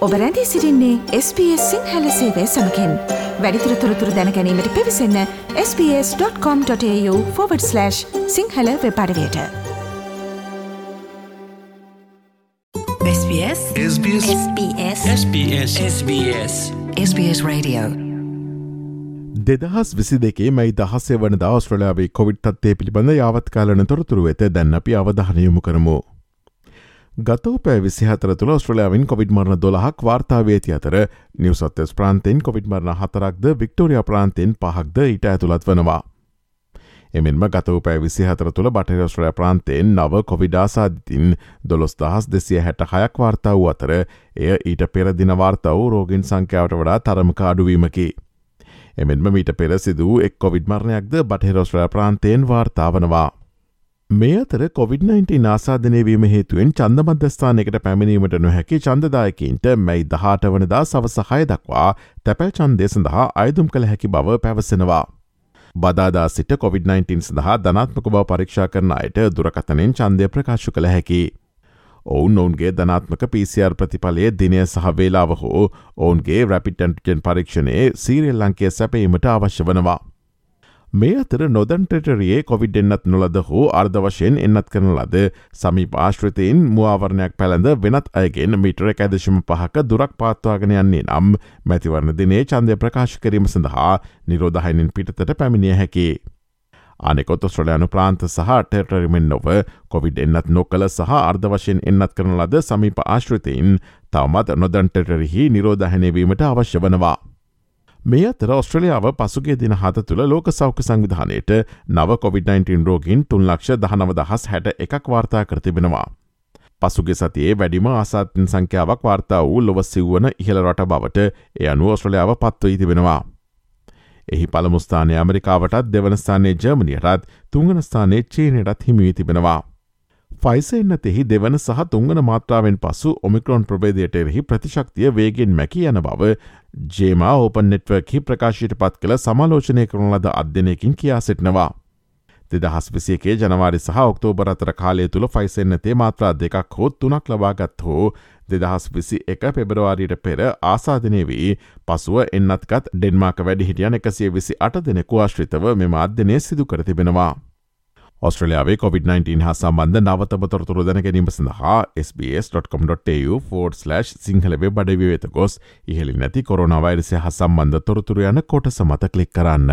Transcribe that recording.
ඔබ රැඳී සිරින්නේ SBS සිංහල සේවය සමකෙන්. වැඩිතුර තොරතුර දැනැනීමට පිවිසන්න ps.com.ta/ Sinhala වෙපඩවයට SBS SBS SBS SBS SBS SBS Radio. දෙදහස් විසි දෙකේ මයි දහසේ වන දවස්ට්‍රලයාාවේ කොවිඩ් තත්වය පිළිබඳ යාවත්කාලන තොරතුරු වෙත දැන්න අපි අවධානයමු කරමු. ගතව පෑ විසිහතර තුළ ස්ට්‍රලයාාවින් කොවිඩ් මරණ දොළහක් වාර්තාාවේති අතර නිවසත්තස් ප්‍රාන්තෙන් කොවිඩ් මරණ හතරක්ද වික්ටෝරිය ප්‍රාන්තෙන් පහක්ද ඊට ඇතුළත් වනවා. එමෙන්ම ගතව පෑ විසිහතර තුළ බටරස්ට්‍රය ප්‍රාන්තයෙන් නව කොවිඩාසාධිතින් දොළොස් දහස් දෙසිය හැට හයක් වාර්තා වූ අතර එය ඊට පෙරදින වාර්තාව රෝගින් සංඛ්‍යාවට වඩා තරමක අඩුවීමකි. එමෙන්ම මීට පෙර සිදූ එක් කොවිඩ් මරණයක්ද බටහිරෝස්ට්‍රය ප්‍රාන්තයෙන් වාර්තාවනවා. මේ අතර COොVID-19 නාසාධනයවීම හේතුවෙන් චන්දමධස්ථානකට පැමිණීමට නොහැකි චන්දදායකින්ට මැයි දහට වනදා සවසහය දක්වා තැපැල් චන්දය සඳහා අයදුම් කළ හැකි බව පැවසෙනවා. බදාදා සිට COොVID-19 සඳහා ධනාත්මක බව පරීක්ෂා කරන අයට දුරකතනෙන් චන්දය ප්‍රකාශ කළ හැකි. ඔවුන් ඔවුන්ගේ ධනාත්මක පිසිR ප්‍රතිඵලයේ දිනය සහ වේලාව හෝ ඔවුන්ගේ රැපිටන්ටජන් පරීක්ෂණයේ සීරියල් ලංකය සැපීමට අවශ්‍ය වනවා. මේ අතර නොදන්ටටරයේ කොවිඩ් එන්නත් නොලද හෝ අර්ධ වශයෙන් එන්නත් කරන ලද සමි පාශ්‍රතයෙන් මුවාවරණයක් පැළඳ වෙනත් අයගෙන් මිටර ඇදශම පහක දුරක් පාත්වාගෙන යන්නේ නම් මැතිවරණ දිනේ චන්දය ප්‍රකාශ කිරීම සඳහා නිරෝධහයිනින් පිටතට පැමිණිය හැකි. අනෙකොත් ස්ට්‍රලයානු ප්‍රාන්ත සහ ටෙටරිමෙන් නොව කොවිඩ් එන්නත් නොකළ සහ අර්ධ වශයෙන් එන්නත් කරන ලද සමීප ආශ්‍රතයෙන් තවමත් නොදන්ටටරෙහි නිරෝධහැනවීමට අවශ්‍ය වනවා. මේ අතර ඔස්ට්‍රලියාව පසුගේ දින හත තුළ ලෝක සෞඛ්‍ය සංවිධානයට නව COොVID-19 රෝගින් තුන් ලක්ෂ දහනව දහස් හැට එකක් වාර්තා කරතිබෙනවා. පසුගේ සතියේ වැඩිම ආසාත්තින් සංඛ්‍යාවක් වාර්තා වූ ලොව සිව්වන ඉහළ රට බවට එය අනු ඔස්ට්‍රලියාව පත්ව ඉතිබෙනවා. එහි පළමුස්ථානය ඇමරිකාවටත් දෙවනස්ථානයේ ජර්මනියටත් තුංගනස්ථානයේ චීනයටත් හිමිවී තිබෙනවා. ෆයිසෙන්න්නතෙහි දෙවන සහ තුංගන මාත්‍රාවෙන් පසු ඔමිකරොන් ප්‍රබේදයට එරෙහි ප්‍රතිශක්තිය වේගෙන් මැකි යන බව ජේමා ඕපන් නෙට්වර්කි ප්‍රකාශයට පත් කළ සමාලෝචනය කරන ලද අධ්‍යනයකින් කියා සිටනවා. දෙදහස් විසියකේ ජනවාරි සහ ඔක්තෝබර අතර කාලය තුළ ෆයිසෙන්න්නතේ මාත්‍රා දෙකක් හෝ තුනක් ලබාගත් හෝ දෙදහස් විසි එක පෙබරවාරීට පෙර ආසාධනය වී පසුව එන්නත්කත් ඩෙන්මාක වැඩිහිටියන් එකසිය විසි අට දෙනෙකු ආශ්‍රිතව මෙම අධ්‍යනය සිදු කර තිබෙනවා. ඔස්ට්‍රලයාාවේ COොVID-19 හා සම්බන්ධ නවතම තොරතුරු දැන ගැනීම සඳහා SBS.com.tu4/ සිංහලවේ බඩවි වෙත ගොස් ඉහලි නැති කොරුණවයිරසය හා සම්බන්ධ තොරතුර යන කොට සමත කලික් කරන්න.